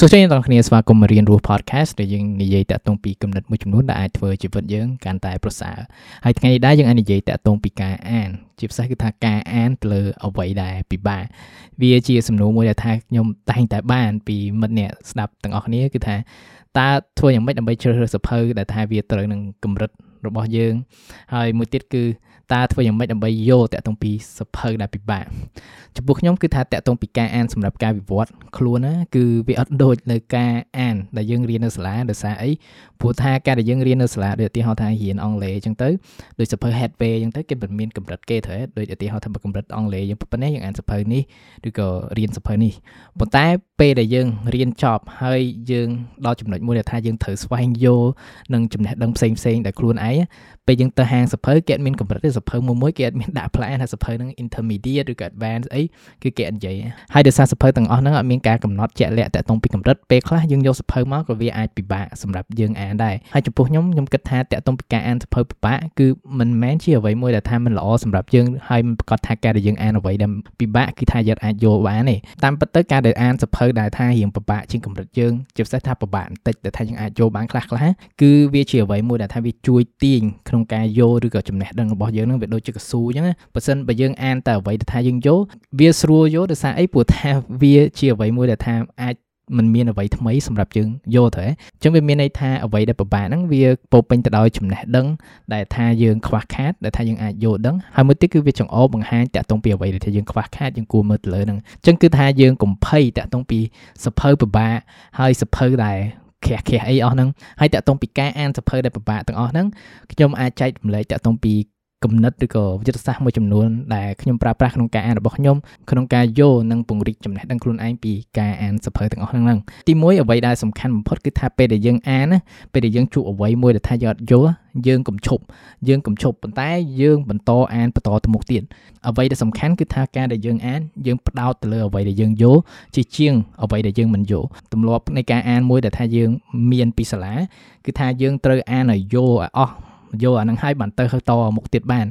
សួស្តីអ្នកទាំងគ្នាស្វាគមន៍មករៀនរស់ podcast ដែលយើងនិយាយតាក់ទងពីគំនិតមួយចំនួនដែលអាចធ្វើជីវិតយើងកាន់តែប្រសើរហើយថ្ងៃនេះដែរយើងអាចនិយាយតាក់ទងពីការអានជាពិសេសគឺថាការអានទៅលើអ្វីដែលពិបាកវាជាសំណួរមួយដែលថាខ្ញុំតែងតែបានពីមិត្តអ្នកស្ដាប់ទាំងអស់គ្នាគឺថាតើធ្វើយ៉ាងម៉េចដើម្បីជ្រើសរើសសភៅដែលថាវាត្រូវនឹងកម្រិតរបស់យើងហើយមួយទៀតគឺ តើធ្វើយ៉ាងម៉េចដើម្បីយកតាក់ទងពីសភៅដែលពិបាកចំពោះខ្ញុំគឺថាតាក់ទងពីការអានសម្រាប់ការវិវត្តខ្លួនណាគឺវាអត់ដូចនៅការអានដែលយើងរៀននៅសាលាដោយសារអីព្រោះថាការដែលយើងរៀននៅសាលាដូចឧទាហរណ៍ថារៀនអង់គ្លេសអញ្ចឹងទៅដូចសភៅ Headway អញ្ចឹងទៅគេមិនមានកម្រិតគេត្រូវដូចឧទាហរណ៍ថាកម្រិតអង់គ្លេសយើងប៉ុណ្ណេះយើងអានសភៅនេះឬក៏រៀនសភៅនេះប៉ុន្តែពេលដែលយើងរៀនចប់ហើយយើងដល់ចំណុចមួយដែលថាយើងត្រូវស្វែងយល់នឹងចំណេះដឹងផ្សេងផ្សេងដែលខ្លួនឯងពេលយើងទៅហាងសភៅគេអត់មានកម្រិតទេសភៅមួយមួយគេអត់មានដាក់ផ្លែថាសភៅហ្នឹង intermediate ឬក៏ advanced អីគឺគេអត់និយាយហើយដោយសារសភៅទាំងអស់ហ្នឹងអត់មានការកំណត់ជាក់លាក់តាក់ទងពីកម្រិតពេលខ្លះយើងយកសភៅមកក៏វាអាចពិបាកសម្រាប់យើងអានដែរហើយចំពោះខ្ញុំខ្ញុំគិតថាតាក់ទងពីការអានសភៅពិបាកគឺមិនមែនជាអ្វីមួយដែលថាមិនល្អសម្រាប់យើងហើយមិនប្រកាសថាការដែលយើងអានអ្វីដែលពិបាកគឺថាយើងអាចយល់បានទេតាមពិតទៅការដែលអានសភៅដែលថារៀងពិបាកជាងកម្រិតយើងជាពិសេសថាពិបាកបន្តិចដែលថាយើងអាចយល់បានខ្លះខ្លះគឺវាជាអ្វីមួយដែលថាវាជួយទាញក្នុងការយល់ឬក៏ចំណេះដឹងរបស់យើងនឹងវាដូចជាកស៊ូអញ្ចឹងណាបើសិនបើយើងអានតែអ្វីដែលថាយើងយល់វាស្រួលយល់ដោយសារអីព្រោះថាវាជាអ្វីមួយដែលថាអាចมันមានអ្វីថ្មីសម្រាប់យើងយល់ទៅអញ្ចឹងវាមានន័យថាអ្វីដែលពិបាកហ្នឹងវាពោពេញទៅដោយចំណេះដឹងដែលថាយើងខ្វះខាតដែលថាយើងអាចយល់ដឹងហើយមួយទៀតគឺវាចង្អុលបង្ហាញតាក់ទងពីអ្វីដែលថាយើងខ្វះខាតយើងគួរមើលទៅលើហ្នឹងអញ្ចឹងគឺថាយើងកំភៃតាក់ទងពីសភៅពិបាកហើយសភៅដែលខះខះអីអស់ហ្នឹងហើយតាក់ទងពីការអានសភៅដែលពិបាកទាំងអស់ហ្នឹងខ្ញុំអាចចែករំលែកតាក់ទងពី គំនិតឬក៏វិទ្យាសាស្ត្រមួយចំនួនដែលខ្ញុំប្រើប្រាស់ក្នុងការអានរបស់ខ្ញុំក្នុងការយល់និងពង្រីកចំណេះដឹងខ្លួនឯងពីការអានសភៅទាំងអស់ហ្នឹងទីមួយអ្វីដែលសំខាន់បំផុតគឺថាពេលដែលយើងអានណាពេលដែលយើងជួបអ្វីមួយដែលថាយើងអត់យល់យើងកុំឈប់យើងកុំឈប់ប៉ុន្តែយើងបន្តអានបន្តទៅមុខទៀតអ្វីដែលសំខាន់គឺថាការដែលយើងអានយើងផ្ដោតទៅលើអ្វីដែលយើងយល់ជាជាងអ្វីដែលយើងមិនយល់ទម្លាប់នៃការអានមួយដែលថាយើងមានពីសាលាគឺថាយើងត្រូវអានឲ្យយល់ឲ្យអស់ យកអានឹងឲ្យបានទៅតមុខទៀតបាន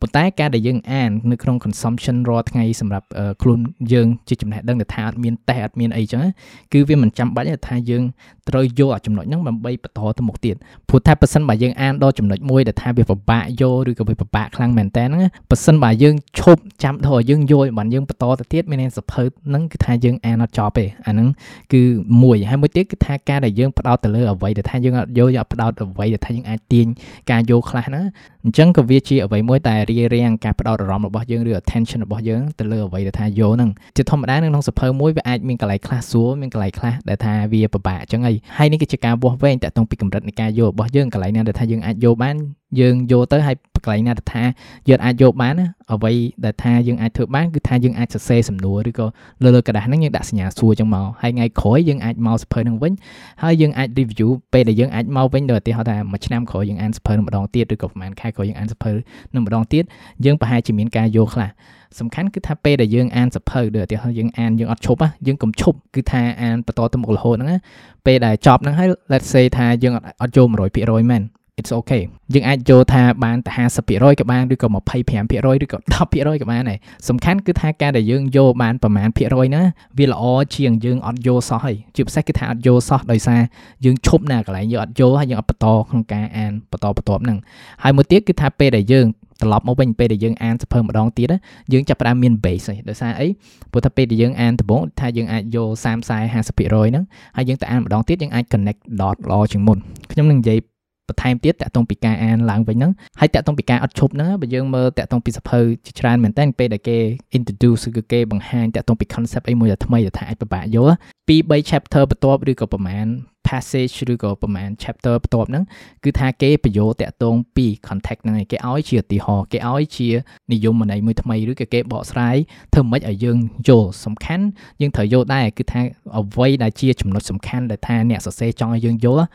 ប៉ុន្តែការដែលយើងអាននៅក្នុង consumption រាល់ថ្ងៃសម្រាប់ខ្លួនយើងជាចំណេះដឹងដែលថាអត់មានតេស្តអត់មានអីចឹងគឺវាមិនចាំបាច់ថាយើងត្រូវយកអាចំណុចហ្នឹងដើម្បីបន្តទៅមុខទៀតព្រោះថាប៉ះសិនបើយើងអានដល់ចំណុចមួយដែលថាវាពិបាកយកឬក៏វាពិបាកខ្លាំងមែនតើហ្នឹងប៉ះសិនបើយើងឈប់ចាំដល់យើងយកបានយើងបន្តទៅទៀតមានន័យសភៅហ្នឹងគឺថាយើងអានអត់ចប់ទេអាហ្នឹងគឺមួយហើយមួយទៀតគឺថាការដែលយើងផ្ដោតទៅលើអ្វីដែលថាយើងអត់យកយកផ្ដោតអ្វីដែលថាយើងអាចទាញការយកខ្លះហ្នឹងអញ្ចឹងក៏វាជាអ្វីមួយតែរារាំងការផ្ដោតអារម្មណ៍របស់យើងឬ attention របស់យើងទៅលើអ្វីដែលថាយកហ្នឹងជាធម្មតានៅក្នុងសភៅមួយវាអាចមានកន្លែងខ្លះស្រួលមានកន្លែងខ្លះដែលថាវាពិបាកអញ្ចឹងហើយហើយនេះគឺជាការវាស់វែងតាក់ទងពីកម្រិតនៃការយករបស់យើងកន្លែងណាដែលថាយើងអាចយកបាន យើងយកទៅហើយកន្លែងណាដែលថាយើងអាចយកបានណាអ្វីដែលថាយើងអាចធ្វើបានគឺថាយើងអាចសរសេរសំណួរឬក៏លើលើกระดาษហ្នឹងយើងដាក់សញ្ញាសួរចឹងមកហើយថ្ងៃក្រោយយើងអាចមកសភៅហ្នឹងវិញហើយយើងអាច review ពេលដែលយើងអាចមកវិញដោយឧទាហរណ៍ថាមួយឆ្នាំក្រោយយើងអានសភៅនឹងម្ដងទៀតឬក៏ប្រហែលខែក្រោយយើងអានសភៅនឹងម្ដងទៀតយើងប្រហែលជាមានការយកខ្លះសំខាន់គឺថាពេលដែលយើងអានសភៅដូចឧទាហរណ៍យើងអានយើងអត់ឈប់យើងកុំឈប់គឺថាអានបន្តទៅមុខរហូតហ្នឹងពេលដែលចប់ហ្នឹងហើយ let's say ថាយើងអត់ចូល100%មែន it's okay យើងអាចយកថាបានតែ50%ក៏បានឬក៏25%ឬក៏10%ក៏បានដែរសំខាន់គឺថាការដែលយើងយកបានប្រមាណភាគរយណាវាល្អជាងយើងអត់យកសោះហើយជាពិសេសគឺថាអត់យកសោះដោយសារយើងឈប់ណាកន្លែងយើងអត់យកហើយយើងអត់បន្តក្នុងការអានបន្តបន្ទាប់ហ្នឹងហើយមួយទៀតគឺថាពេលដែលយើងត្រឡប់មកវិញពេលដែលយើងអានសភៅម្ដងទៀតយើងចាប់ផ្ដើមមាន base ហើយដោយសារអីព្រោះថាពេលដែលយើងអានដំបូងថាយើងអាចយក30 40 50%ហ្នឹងហើយយើងទៅអានម្ដងទៀតយើងអាច connect dot ល្អជាងមុនខ្ញុំនឹងនិយាយ បន្ថែមទៀតតាក់ទងពីការអានឡើងវិញហ្នឹងហើយតាក់ទងពីការអត់ឈប់ហ្នឹងបើយើងមើលតាក់ទងពីសភៅជាច្រើនមែនតើពេលដែលគេ introduce គឺគេបង្ហាញតាក់ទងពី concept អីមួយដែលថ្មីដែលថាអាចពិបាកយល់ពី3 chapter បន្ទាប់ឬក៏ប្រហែល passage ឬក៏ប្រហែល chapter បន្ទាប់ហ្នឹងគឺថាគេបញ្យោតាក់ទងពី context ហ្នឹងឯងគេឲ្យជាឧទាហរណ៍គេឲ្យជានិយមន័យមួយថ្មីឬក៏គេបកស្រាយធ្វើម៉េចឲ្យយើងយល់សំខាន់យើងត្រូវយល់ដែរគឺថាអ្វីដែលជាចំណុចសំខាន់ដែលថាអ្នកសរសេរចង់ឲ្យយើងយល់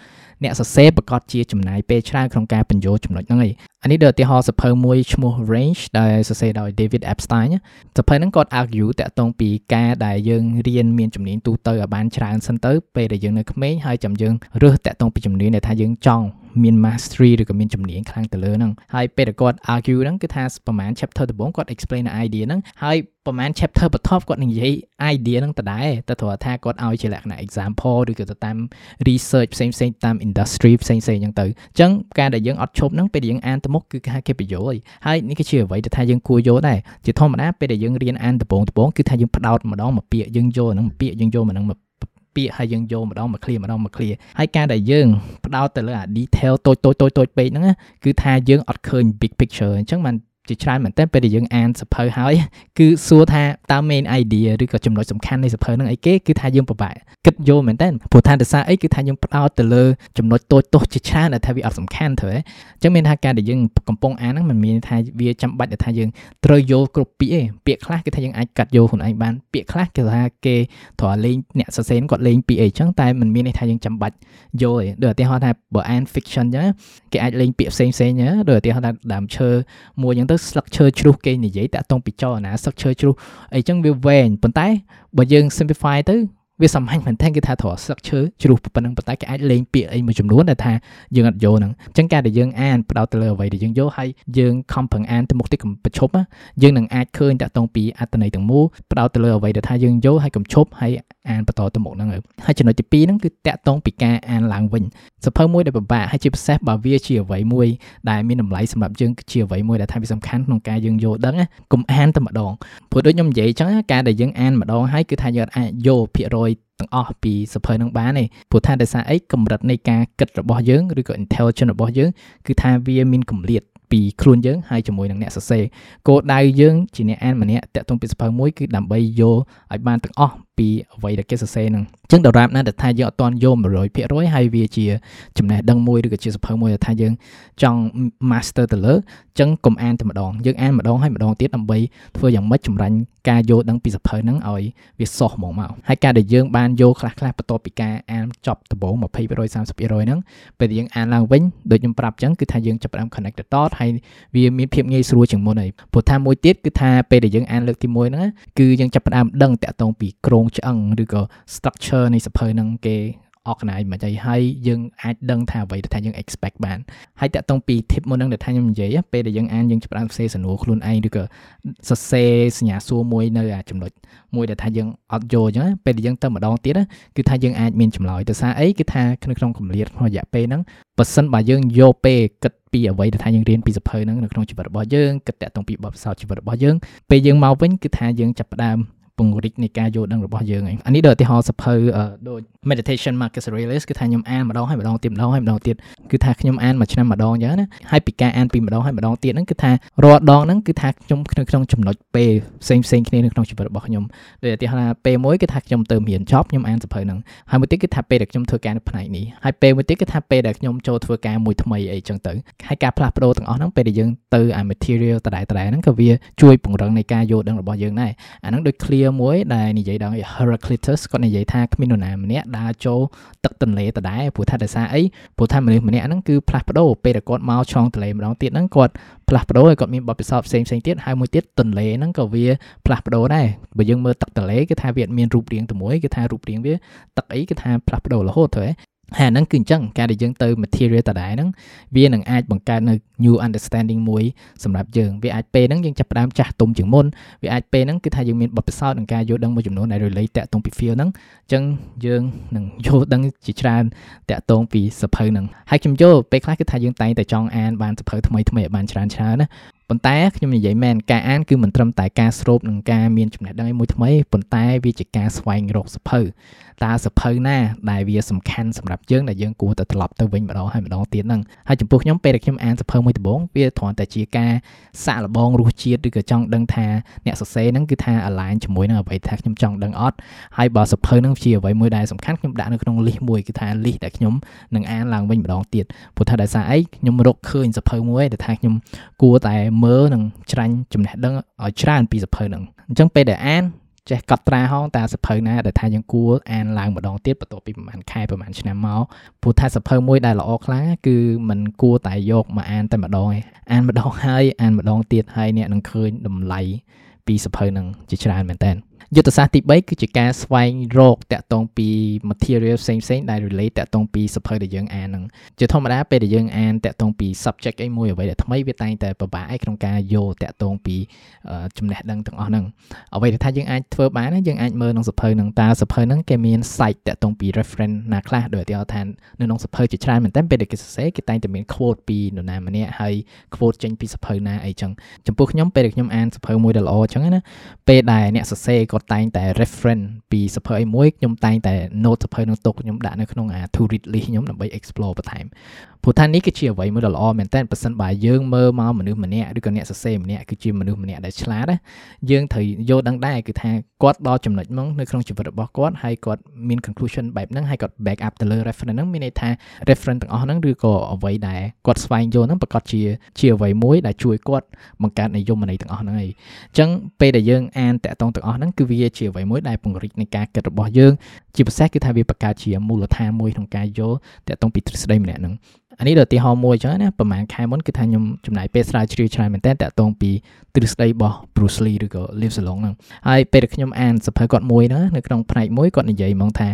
អ្នកសរសេរប្រកាសជាចំណាយពេលច្រើនក្នុងការបញ្ចូលចំណុចហ្នឹងឯងអានេះដូចឧទាហរណ៍សភៅមួយឈ្មោះ Range ដែលសរសេរដោយ David Epstein សភៅហ្នឹងគាត់ argue តាក់ទងពីការដែលយើងរៀនមានជំនាញទូទៅឲ្យបានច្រើនសិនទៅពេលដែលយើងនៅក្មេងហើយហើយចាំយើងរើសតាក់ទងពីជំនាញដែលថាយើងចង់មាន mastery ឬក៏មានជំនាញខ្លាំងទៅលើហ្នឹងហើយពេលដែលគាត់ argue ហ្នឹងគឺថាប្រហែល chapter ដំបូងគាត់ explain នៅ idea ហ្នឹងហើយប្រហែល chapter បន្ទាប់គាត់នឹងនិយាយ idea ហ្នឹងដដែលតែត្រង់ថាគាត់ឲ្យជាលក្ខណៈ example ឬក៏ទៅតាម research ផ្សេងផ្សេងតាម industry ផ្សេងផ្សេងអញ្ចឹងទៅអញ្ចឹងការដែលយើងអត់ឈប់ហ្នឹងពេលដែលយើងអានទៅមុខគឺគេហៅគេប្រយោជន៍ហើយនេះគឺជាអ្វីដែលថាយើងគួរយកដែរជាធម្មតាពេលដែលយើងរៀនអានដំបូងដំបូងគឺថាយើងផ្ដោតម្ដងមកពាក្យយើងយកហ្នឹងមកពាក្យយើងយកមកហ្នឹងមក ពាក្យហើយយើងយកម្ដងមក clear ម្ដងមក clear ហើយការដែលយើងផ្ដោតទៅលើអា detail តូចតូចតូចតូចពេកហ្នឹងគឺថាយើងអត់ឃើញ big picture អញ្ចឹងបាន ជាច្រើនមែនតើពេលដែលយើងអានសភៅហើយគឺសួរថាតើ main idea ឬក៏ចំណុចសំខាន់នៃសភៅហ្នឹងអីគេគឺថាយើងពិបាកគិតយល់មែនតើព្រោះថាភាសាអីគឺថាយើងផ្ដោតទៅលើចំណុចតូចតូចជាច្រើនដែលថាវាអត់សំខាន់ទៅហ៎អញ្ចឹងមានថាការដែលយើងកំពុងអានហ្នឹងមិនមានថាវាចាំបាច់ដែលថាយើងត្រូវយល់គ្រប់ពាក្យទេពាក្យខ្លះគឺថាយើងអាចកាត់យល់ខ្លួនឯងបានពាក្យខ្លះគឺថាគេត្រូវលេងអ្នកសរសេរគាត់លេងពាក្យអីចឹងតែមិនមានន័យថាយើងចាំបាច់យល់ទេដូចឧទាហរណ៍ថាបើអាន fiction ចឹងគេអាចលេងពាក្យផ្សេងផ្សេងដូចឧទាហរណ៍ថាដើមឈើមួយចឹងទៅស្លឹកឈើជ្រុះគេនិយាយតាក់ទងពីចលនាស្លឹកឈើជ្រុះអីចឹងវាវែងប៉ុន្តែបើយើង simplify ទៅ វាសាមញ្ញមែនតើគេថាត្រូវស្លឹកឈើជ្រុះប៉ុណ្ណឹងប៉ុន្តែគេអាចលេងពាក្យអីមួយចំនួនដែលថាយើងអត់យកហ្នឹងអញ្ចឹងការដែលយើងអានផ្ដោតទៅលើអ្វីដែលយើងយកហើយយើងខំប្រឹងអានទៅមុខទីកំប្រឈប់យើងនឹងអាចឃើញតាក់ទងពីអត្ថន័យទាំងមូលផ្ដោតទៅលើអ្វីដែលថាយើងយកហើយកំឈប់ហើយអានបន្តទៅមុខហ្នឹងហើយចំណុចទី2ហ្នឹងគឺតាក់ទងពីការអានឡើងវិញសភៅមួយដែលពិបាកហើយជាពិសេសបើវាជាអ្វីមួយដែលមានតម្លៃសម្រាប់យើងគឺជាអ្វីមួយដែលថាវាសំខាន់ក្នុងការយើងយល់ដឹងកុំអានតែម្ដងព្រោះដូចខ្ញុំនិយាយអញ្ចឹងការដែលយើងអានម្ដងហើយគឺថាយើងអាចយកភាគរយទាំងអស់ពីសភៅនឹងបានទេព្រោះថាដោយសារអីកម្រិតនៃការគិតរបស់យើងឬក៏ intelligence របស់យើងគឺថាវាមានកម្រិតពីខ្លួនយើងហើយជាមួយនឹងអ្នកសរសេរគោលដៅយើងជាអ្នកអានម្នាក់តាក់ទងពីសភៅមួយគឺដើម្បីយកឲ្យបានទាំងអស់ ពីអ្វីដែលគេសរសេរហ្នឹងអញ្ចឹងដរាបណាដែលថាយើងអត់ទាន់យក100%ហើយវាជាចំណេះដឹងមួយឬក៏ជាសភៅមួយដែលថាយើងចង់ master ទៅលើអញ្ចឹងកុំអានតែម្ដងយើងអានម្ដងហើយម្ដងទៀតដើម្បីធ្វើយ៉ាងម៉េចចម្រាញ់ការយល់ដឹងពីសភៅហ្នឹងឲ្យវាសោះហ្មងមកហើយការដែលយើងបានយកខ្លះខ្លះបន្ទាប់ពីការអានចប់ដំបូង20% 30%ហ្នឹងពេលយើងអានឡើងវិញដូចខ្ញុំប្រាប់អញ្ចឹងគឺថាយើងចាប់ផ្ដើម connect the dot ហើយវាមានភាពងាយស្រួលជាងមុនហើយព្រោះថាមួយទៀតគឺថាពេលដែលយើងអានលើកទី1ហ្នឹងគឺយើងចាប់ផ្ដើមដឹងតាក់ទងពីក្រងងឆ្អឹងឬក៏ structure នៃសភៅហ្នឹងគេ organize មកអីហើយយើងអាចដឹងថាអ្វីដែលថាយើង expect បានហើយតាក់ទងពី tip មុនហ្នឹងដែលថាខ្ញុំនិយាយពេលដែលយើងអានយើងចាប់ផ្ដើមសរសេរសំណួរខ្លួនឯងឬក៏សរសេរសញ្ញាសួរមួយនៅចំណុចមួយដែលថាយើងអត់យកអញ្ចឹងពេលដែលយើងទៅម្ដងទៀតគឺថាយើងអាចមានចម្លើយទៅសារអីគឺថាក្នុងកម្រិតក្នុងរយៈពេលហ្នឹងបើសិនបើយើងយកពេលគិតពីអ្វីដែលថាយើងរៀនពីសភៅហ្នឹងនៅក្នុងជីវិតរបស់យើងគិតតាក់ទងពីបទពិសោធន៍ជីវិតរបស់យើងពេលយើងមកវិញគឺថាយើងចាប់ផ្ដើម ពង្រីកនៃការយល់ដឹងរបស់យើងឯងអានេះដូចឧទាហរណ៍សភៅដូច meditation Marcus Aurelius គឺថាខ្ញុំអានម្ដងហើយម្ដងទៀតម្ដងហើយម្ដងទៀតគឺថាខ្ញុំអានមួយឆ្នាំម្ដងអញ្ចឹងណាហើយពីការអានពីម្ដងហើយម្ដងទៀតហ្នឹងគឺថារាល់ដងហ្នឹងគឺថាខ្ញុំក្នុងក្នុងចំណុចពេលផ្សេងផ្សេងគ្នានៅក្នុងជីវិតរបស់ខ្ញុំដូចឧទាហរណ៍ពេលមួយគឺថាខ្ញុំទៅរៀនចប់ខ្ញុំអានសភៅហ្នឹងហើយមួយទៀតគឺថាពេលដែលខ្ញុំធ្វើការនៅផ្នែកនេះហើយពេលមួយទៀតគឺថាពេលដែលខ្ញុំចូលធ្វើការមួយថ្មីអីចឹងទៅហើយការផ្លាស់ប្ដូរទាំងអស់ហ្នឹងពេលដែលយើងទៅអា material ដដែលដដែលហ្នឹងក៏វាជួយពង្រឹងនៃការយល់ដឹងរបស់យើងដែរអាហ្នឹងដូច clear មួយដែលនិយាយដល់ Heraclitus គាត់និយាយថាគ្មាននរណាម្នាក់ដើរចូលទឹកទន្លេដដែលព្រោះថាដោយសារអីព្រោះថាមនុស្សម្នាក់ហ្នឹងគឺផ្លាស់ប្ដូរពេលដែលគាត់មកឆ្លងទន្លេម្ដងទៀតហ្នឹងគាត់ផ្លាស់ប្ដូរហើយគាត់មានបទពិសោធន៍ផ្សេងផ្សេងទៀតហើយមួយទៀតទន្លេហ្នឹងក៏វាផ្លាស់ប្ដូរដែរបើយើងមើលទឹកទន្លេគឺថាវាអត់មានរូបរាងតែមួយគឺថារូបរាងវាទឹកអីគឺថាផ្លាស់ប្ដូររហូតទៅ ហើយអាហ្នឹងគឺអញ្ចឹងការដែលយើងទៅ material ដដែលហ្នឹងវានឹងអាចបង្កើតនៅ new understanding មួយសម្រាប់យើងវាអាចពេលហ្នឹងយើងចាប់ផ្ដើមចាស់ទុំជាងមុនវាអាចពេលហ្នឹងគឺថាយើងមានបទពិសោធន៍នឹងការយល់ដឹងមួយចំនួនដែល relate តាក់ទងពី feel ហ្នឹងអញ្ចឹងយើងនឹងយល់ដឹងជាច្រើនតាក់ទងពីសភៅហ្នឹងហើយខ្ញុំយល់ពេលខ្លះគឺថាយើងតែងតែចង់អានបានសភៅថ្មីថ្មីឲ្យបានច្រើនច្រើនណា ប៉ុន្តែខ្ញុំនិយាយមែនការអានគឺមិនត្រឹមតែការស្រូបនឹងការមានចំណេះដឹងមួយថ្មីប៉ុន្តែវាជាការស្វែងរកសភៅតើសភៅណាដែលវាសំខាន់សម្រាប់យើងដែលយើងគួរតែត្រឡប់ទៅវិញម្ដងហើយម្ដងទៀតហ្នឹងហើយចំពោះខ្ញុំពេលដែលខ្ញុំអានសភៅមួយដំបូងវាគ្រាន់តែជាការសាក់លបងរសជាតិឬក៏ចង់ដឹងថាអ្នកសរសេរហ្នឹងគឺថា align ជាមួយនឹងអ្វីថាខ្ញុំចង់ដឹងអត់ហើយបើសភៅហ្នឹងជាអ្វីមួយដែលសំខាន់ខ្ញុំដាក់នៅក្នុង list មួយគឺថា list ដែលខ្ញុំនឹងអានឡើងវិញម្ដងទៀតព្រោះថាដោយសារអីខ្ញុំរកឃើញសភៅមួយដែលថាខ្ញុំគួរតែមើលនិងច្រាញ់ចំណេះដឹងឲ្យច្រើនពីសភៅហ្នឹងអញ្ចឹងពេលដែលអានចេះកត់ត្រាហងតើសភៅណាដែលថាយើងគួរអានឡើងម្ដងទៀតបន្ទាប់ពីប្រហែលខែប្រហែលឆ្នាំមកព្រោះថាសភៅមួយដែលល្អខ្លាំងគឺมันគួរតែយកមកអានតែម្ដងឯងអានម្ដងហើយអានម្ដងទៀតហើយអ្នកនឹងឃើញតម្លៃពីសភៅហ្នឹងជាច្រើនមែនតើយុទ្ធសាស្ត្រទី3គឺជាការស្វែងរកតាក់ទងពី material ផ្សេងផ្សេងដែល relate តាក់ទងពីសភៅដែលយើងអានហ្នឹងជាធម្មតាពេលដែលយើងអានតាក់ទងពី subject អីមួយអ្វីដែលថ្មីវាតែងតែពិបាកឯក្នុងការយកតាក់ទងពីចំណេះដឹងទាំងអស់ហ្នឹងអ្វីដែលថាយើងអាចធ្វើបានយើងអាចមើលក្នុងសភៅហ្នឹងតើសភៅហ្នឹងគេមាន site តាក់ទងពី reference ណាខ្លះដោយឧទាហរណ៍ថានៅក្នុងសភៅជាច្រើនមែនតើពេលដែលគេសរសេរគេតែងតែមាន quote ពីនរណាម្នាក់ហើយ quote ចេញពីសភៅណាអីចឹងចំពោះខ្ញុំពេលដែលខ្ញុំអានសភៅមួយដែលល្អចឹងណាពេលដែលអ្នកសរសេរគាត់តែងតែ reference ពីសភៅអីមួយខ្ញុំតែងតែ note សភៅនោះទុកខ្ញុំដាក់នៅក្នុងអា to read list ខ្ញុំដើម្បី explore បន្ថែមព្រោះថានេះគឺជាអ្វីមួយដ៏ល្អមែនតើប៉ះសិនបើយើងមើលមកមនុស្សម្នាក់ឬក៏អ្នកសរសេរម្នាក់គឺជាមនុស្សម្នាក់ដែលឆ្លាតណាយើងត្រូវយល់ដឹងដែរគឺថាគាត់ដល់ចំណុចមកនៅក្នុងជីវិតរបស់គាត់ហើយគាត់មាន conclusion បែបហ្នឹងហើយគាត់ back up ទៅលើ reference ហ្នឹងមានន័យថា reference ទាំងអស់ហ្នឹងឬក៏អ្វីដែលគាត់ស្វែងយល់ហ្នឹងប្រកាសជាជាអ្វីមួយដែលជួយគាត់បង្កើតនិយមន័យទាំងអស់ហ្នឹងហើយអញ្ចឹងពេលដែលយើងអានតាក់ទងទាំងអស់ហ្នឹងគឺវាជាអ្វីមួយដែលពង្រីកនៃការគិតរបស់យើងជាពិសេសគឺថាវាបង្កើតជាមូលដ្ឋានមួយក្នុងការយល់តាក់ទងពីទ្រឹស្ដីម្នាក់ហ្នឹងអានេះដល់ឧទាហរណ៍មួយចឹងណាប្រហែលខែមុនគឺថាខ្ញុំចំណាយពេលស្រាវជ្រាវច្រើនមែនតើតាក់ទងពីទ្រឹស្ដីរបស់ Bruce Lee ឬក៏ Liv Salong ហ្នឹងហើយពេលដែលខ្ញុំអានសភៅគាត់មួយណានៅក្នុងផ្នែកមួយគាត់និយាយហ្មងថា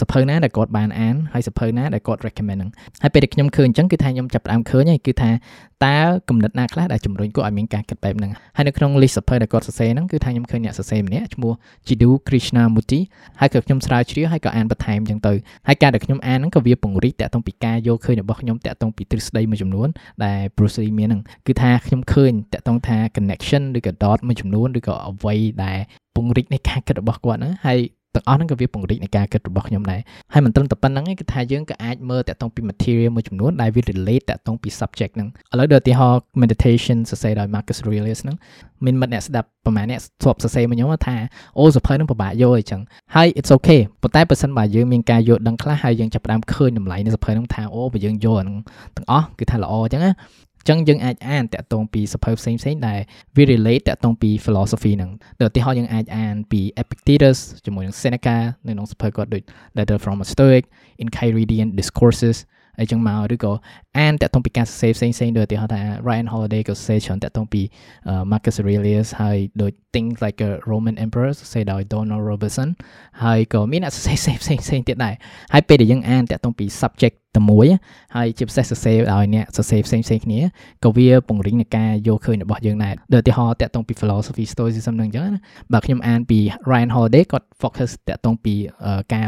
សភៅណាដែលគាត់បានអានហើយសភៅណាដែលគាត់ recommend ហ្នឹងហើយពេលដែលខ្ញុំឃើញអញ្ចឹងគឺថាខ្ញុំចាប់ផ្ដើមឃើញហើយគឺថាតើគំនិតណាខ្លះដែលជំរុញគាត់ឲ្យមានការគិតបែបហ្នឹងហើយនៅក្នុង list សភៅដែលគាត់សរសេរហ្នឹងគឺថាខ្ញុំឃើញអ្នកសរសេរម្នាក់ឈ្មោះ Jiddu Krishnamurti ហើយក៏ខ្ញុំស្រាវជ្រាវហើយក៏អានបន្ថែមអញ្ចឹងទៅហើយការដែលខ្ញុំអានហ្នឹងក៏វាពង្រីកតាក់ទងពីការយល់ឃើញរបស់ខ្ញុំតាក់ទងពីទ្រឹស្ដីមួយចំនួនដែល Bruce Lee មានហ្នឹងគឺថាខ្ញុំឃើញតាក់ទងថា connection ឬក៏ dot មួយចំនួនឬក៏អ្វីដែលពង្រីកនៃការគិតរបស់គាត់ហ្នឹងហើយ ទាំងអស់ហ្នឹងក៏វាពង្រីកនៃការគិតរបស់ខ្ញុំដែរហើយមិនត្រឹមតែប៉ុណ្្នឹងទេគឺថាយើងក៏អាចមើលតាក់ទងពី material មួយចំនួនដែលវា relate តាក់ទងពី subject ហ្នឹងឥឡូវដូចឧទាហរណ៍ meditation សរសេរដោយ Marcus Aurelius ហ្នឹងមានមិត្តអ្នកស្ដាប់ប្រហែលអ្នកធ្លាប់សរសេរមកខ្ញុំថាអូសភៅហ្នឹងពិបាកយល់អញ្ចឹងហើយ it's okay ប៉ុន្តែបើសិនបើយើងមានការយល់ដឹងខ្លះហើយយើងចាប់ផ្ដើមឃើញតម្លៃនៃសភៅហ្នឹងថាអូបើយើងយល់ហ្នឹងទាំងអស់គឺថាល្អអញ្ចឹងណា ចឹងយើងអាចអានតាក់ទងពីសភៅផ្សេងផ្សេងដែលវា relate តាក់ទងពី philosophy ហ្នឹងដូចឧទាហរណ៍យើងអាចអានពី Epictetus ជាមួយនឹង Seneca នៅក្នុងសភៅគាត់ដូច Letter from a Stoic Enchiridion Discourses អីចឹងមកឬក៏ អានតាក់ទងពីការសរសេរផ្សេងផ្សេងដូចឧទាហរណ៍ថា Ryan Holiday ក៏សរសេរច្រើនតាក់ទងពី Marcus Aurelius ហើយដូច Things Like a Roman Emperor សរសេរដោយ Donald Robertson ហើយក៏មានអ្នកសរសេរផ្សេងផ្សេងផ្សេងទៀតដែរហើយពេលដែលយើងអានតាក់ទងពី subject តែមួយហើយជាពិសេសសរសេរឲ្យអ្នកសរសេរផ្សេងផ្សេងគ្នាក៏វាពង្រឹងនៃការយកឃើញរបស់យើងដែរដូចឧទាហរណ៍តាក់ទងពី philosophy stoicism នឹងអញ្ចឹងណាបើខ្ញុំអានពី Ryan Holiday គាត់ focus តាក់ទងពីការ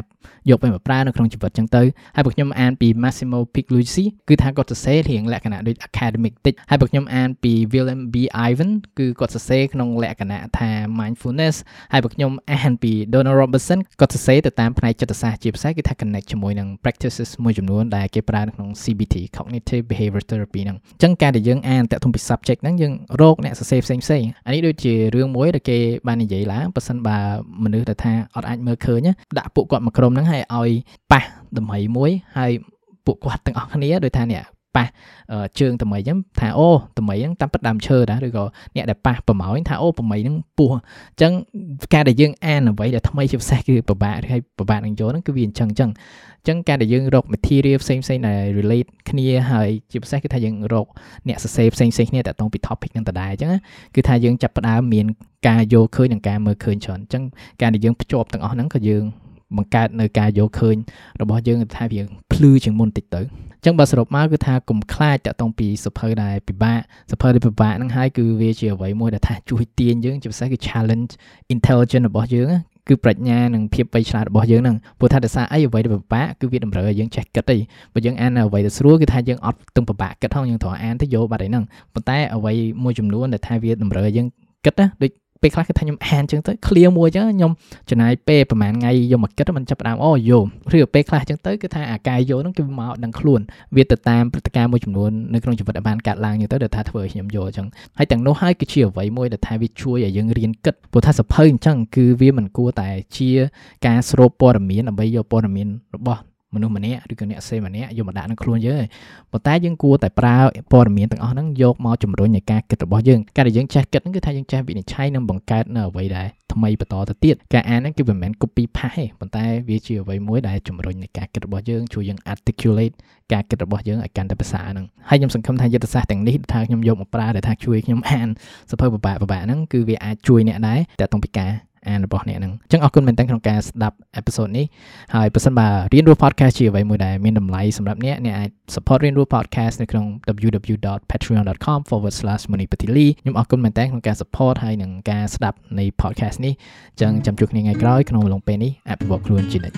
យកទៅប្រើនៅក្នុងជីវិតអញ្ចឹងទៅហើយបើខ្ញុំអានពី Massimo Pigliucci គឺថាគាត់សរសេររៀងលក្ខណៈដូច academic តិចហើយបើខ្ញុំអានពី William B Ivan គឺគាត់សរសេរក្នុងលក្ខណៈថា mindfulness ហើយបើខ្ញុំអានពី Donald Robertson គាត់សរសេរទៅតាមផ្នែកចិត្តសាស្ត្រជាពិសេសគឺថា connect ជាមួយនឹង practices មួយចំនួនដែលគេប្រើនៅក្នុង CBT cognitive behavior therapy ហ្នឹងអញ្ចឹងការដែលយើងអានតាក់ទងពី subject ហ្នឹងយើងរកអ្នកសរសេរផ្សេងផ្សេងអានេះដូចជារឿងមួយដែលគេបាននិយាយឡើងប៉ះសិនបើមនុស្សដែលថាអត់អាចមើលឃើញដាក់ពួកគាត់មកក្រុមហ្នឹងហើយឲ្យប៉ះតម្រៃមួយហើយ ពួកគាត់ទាំងអស់គ្នាដូចថានេះប៉ះជើងតម្រៃហ្នឹងថាអូតម្រៃហ្នឹងតាមពិតដើមឈើដែរឬក៏អ្នកដែលប៉ះប្រម៉ោយថាអូប្រម៉ៃហ្នឹងពោះអញ្ចឹងការដែលយើងអានអ្វីដែលថ្មីជាពិសេសគឺពិបាកហើយពិបាកនឹងយកហ្នឹងគឺវាអញ្ចឹងអញ្ចឹងអញ្ចឹងការដែលយើងរក material ផ្សេងផ្សេងដែល relate គ្នាហើយជាពិសេសគឺថាយើងរកអ្នកសរសេរផ្សេងផ្សេងគ្នាតាក់ទងពី topic ហ្នឹងដដែលអញ្ចឹងគឺថាយើងចាប់ផ្ដើមមានការយកឃើញនិងការមើលឃើញច្រើនអញ្ចឹងការដែលយើងភ្ជាប់ទាំងអស់ហ្នឹងក៏យើង បង្កើតនៅការយកឃើញរបស់យើងថាវាភ្លឺជាងមុនតិចទៅអញ្ចឹងបើសរុបមកគឺថាកុំខ្លាចតាក់ទងពីសភៅដែលពិបាកសភៅដែលពិបាកហ្នឹងហើយគឺវាជាអ្វីមួយដែលថាជួយទាញយើងជាពិសេសគឺ challenge intelligence របស់យើងគឺប្រាជ្ញានិងភាពវៃឆ្លាតរបស់យើងហ្នឹងព្រោះថាដោយសារអីអ្វីដែលពិបាកគឺវាតម្រូវឲ្យយើងចេះគិតទេបើយើងអានអ្វីដែលស្រួលគឺថាយើងអត់ទាំងពិបាកគិតផងយើងត្រូវអានទៅយកបាត់ឯហ្នឹងប៉ុន្តែអ្វីមួយចំនួនដែលថាវាតម្រូវឲ្យយើងគិតណាដូច ពេលខ្លះគឺថាខ្ញុំអានចឹងទៅ clear មួយចឹងខ្ញុំចំណាយពេលប្រហែលថ្ងៃយកមកគិតមិនចាប់ដើមអូយល់ឬពេលខ្លះចឹងទៅគឺថាអាកាយយល់ហ្នឹងគឺមកដឹងខ្លួនវាទៅតាមព្រឹត្តិការណ៍មួយចំនួននៅក្នុងជីវិតដែលបានកាត់ឡើងចឹងទៅដែលថាធ្វើឲ្យខ្ញុំយល់ចឹងហើយទាំងនោះហើយគឺជាអ្វីមួយដែលថាវាជួយឲ្យយើងរៀនគិតព្រោះថាសភៅអញ្ចឹងគឺវាមិនគួរតែជាការស្រូបព័ត៌មានដើម្បីយកព័ត៌មានរបស់ មនុស្សម្នាក់ឬក៏អ្នកសេម្នាក់យកមកដាក់ក្នុងខ្លួនយើងប៉ុន្តែយើងគួរតែប្រើព័ត៌មានទាំងអស់ហ្នឹងយកមកជំរុញនៃការគិតរបស់យើងការដែលយើងចេះគិតហ្នឹងគឺថាយើងចេះវិនិច្ឆ័យនិងបង្កើតនៅអ្វីដែលថ្មីបន្តទៅទៀតការអានហ្នឹងគឺមិនមែន copy paste ទេប៉ុន្តែវាជាអ្វីមួយដែលជំរុញនៃការគិតរបស់យើងជួយយើង articulate ការគិតរបស់យើងឲ្យកាន់តែភាសាហ្នឹងហើយខ្ញុំសង្ឃឹមថាយុទ្ធសាស្ត្រទាំងនេះថាខ្ញុំយកមកប្រើដែលថាជួយខ្ញុំអានសភៅពិបាកពិបាកហ្នឹងគឺវាអាចជួយអ្នកដែរតែតុងពីការ អានរបស់អ្នកហ្នឹងអញ្ចឹងអរគុណមែនទែនក្នុងការស្ដាប់អេពីសូតនេះហើយប្រសិនបើរៀនរស់ podcast ជាអ្វីមួយដែលមានតម្លៃសម្រាប់អ្នកអ្នកអាច support រៀនរស់ podcast នៅក្នុង www.patreon.com/monipatili ខ្ញុំអរគុណមែនទែនក្នុងការ support ហើយនឹងការស្ដាប់នៃ podcast នេះអញ្ចឹងចាំជួបគ្នាថ្ងៃក្រោយក្នុងអំឡុងពេលនេះអភិវឌ្ឍខ្លួនជានិច្ច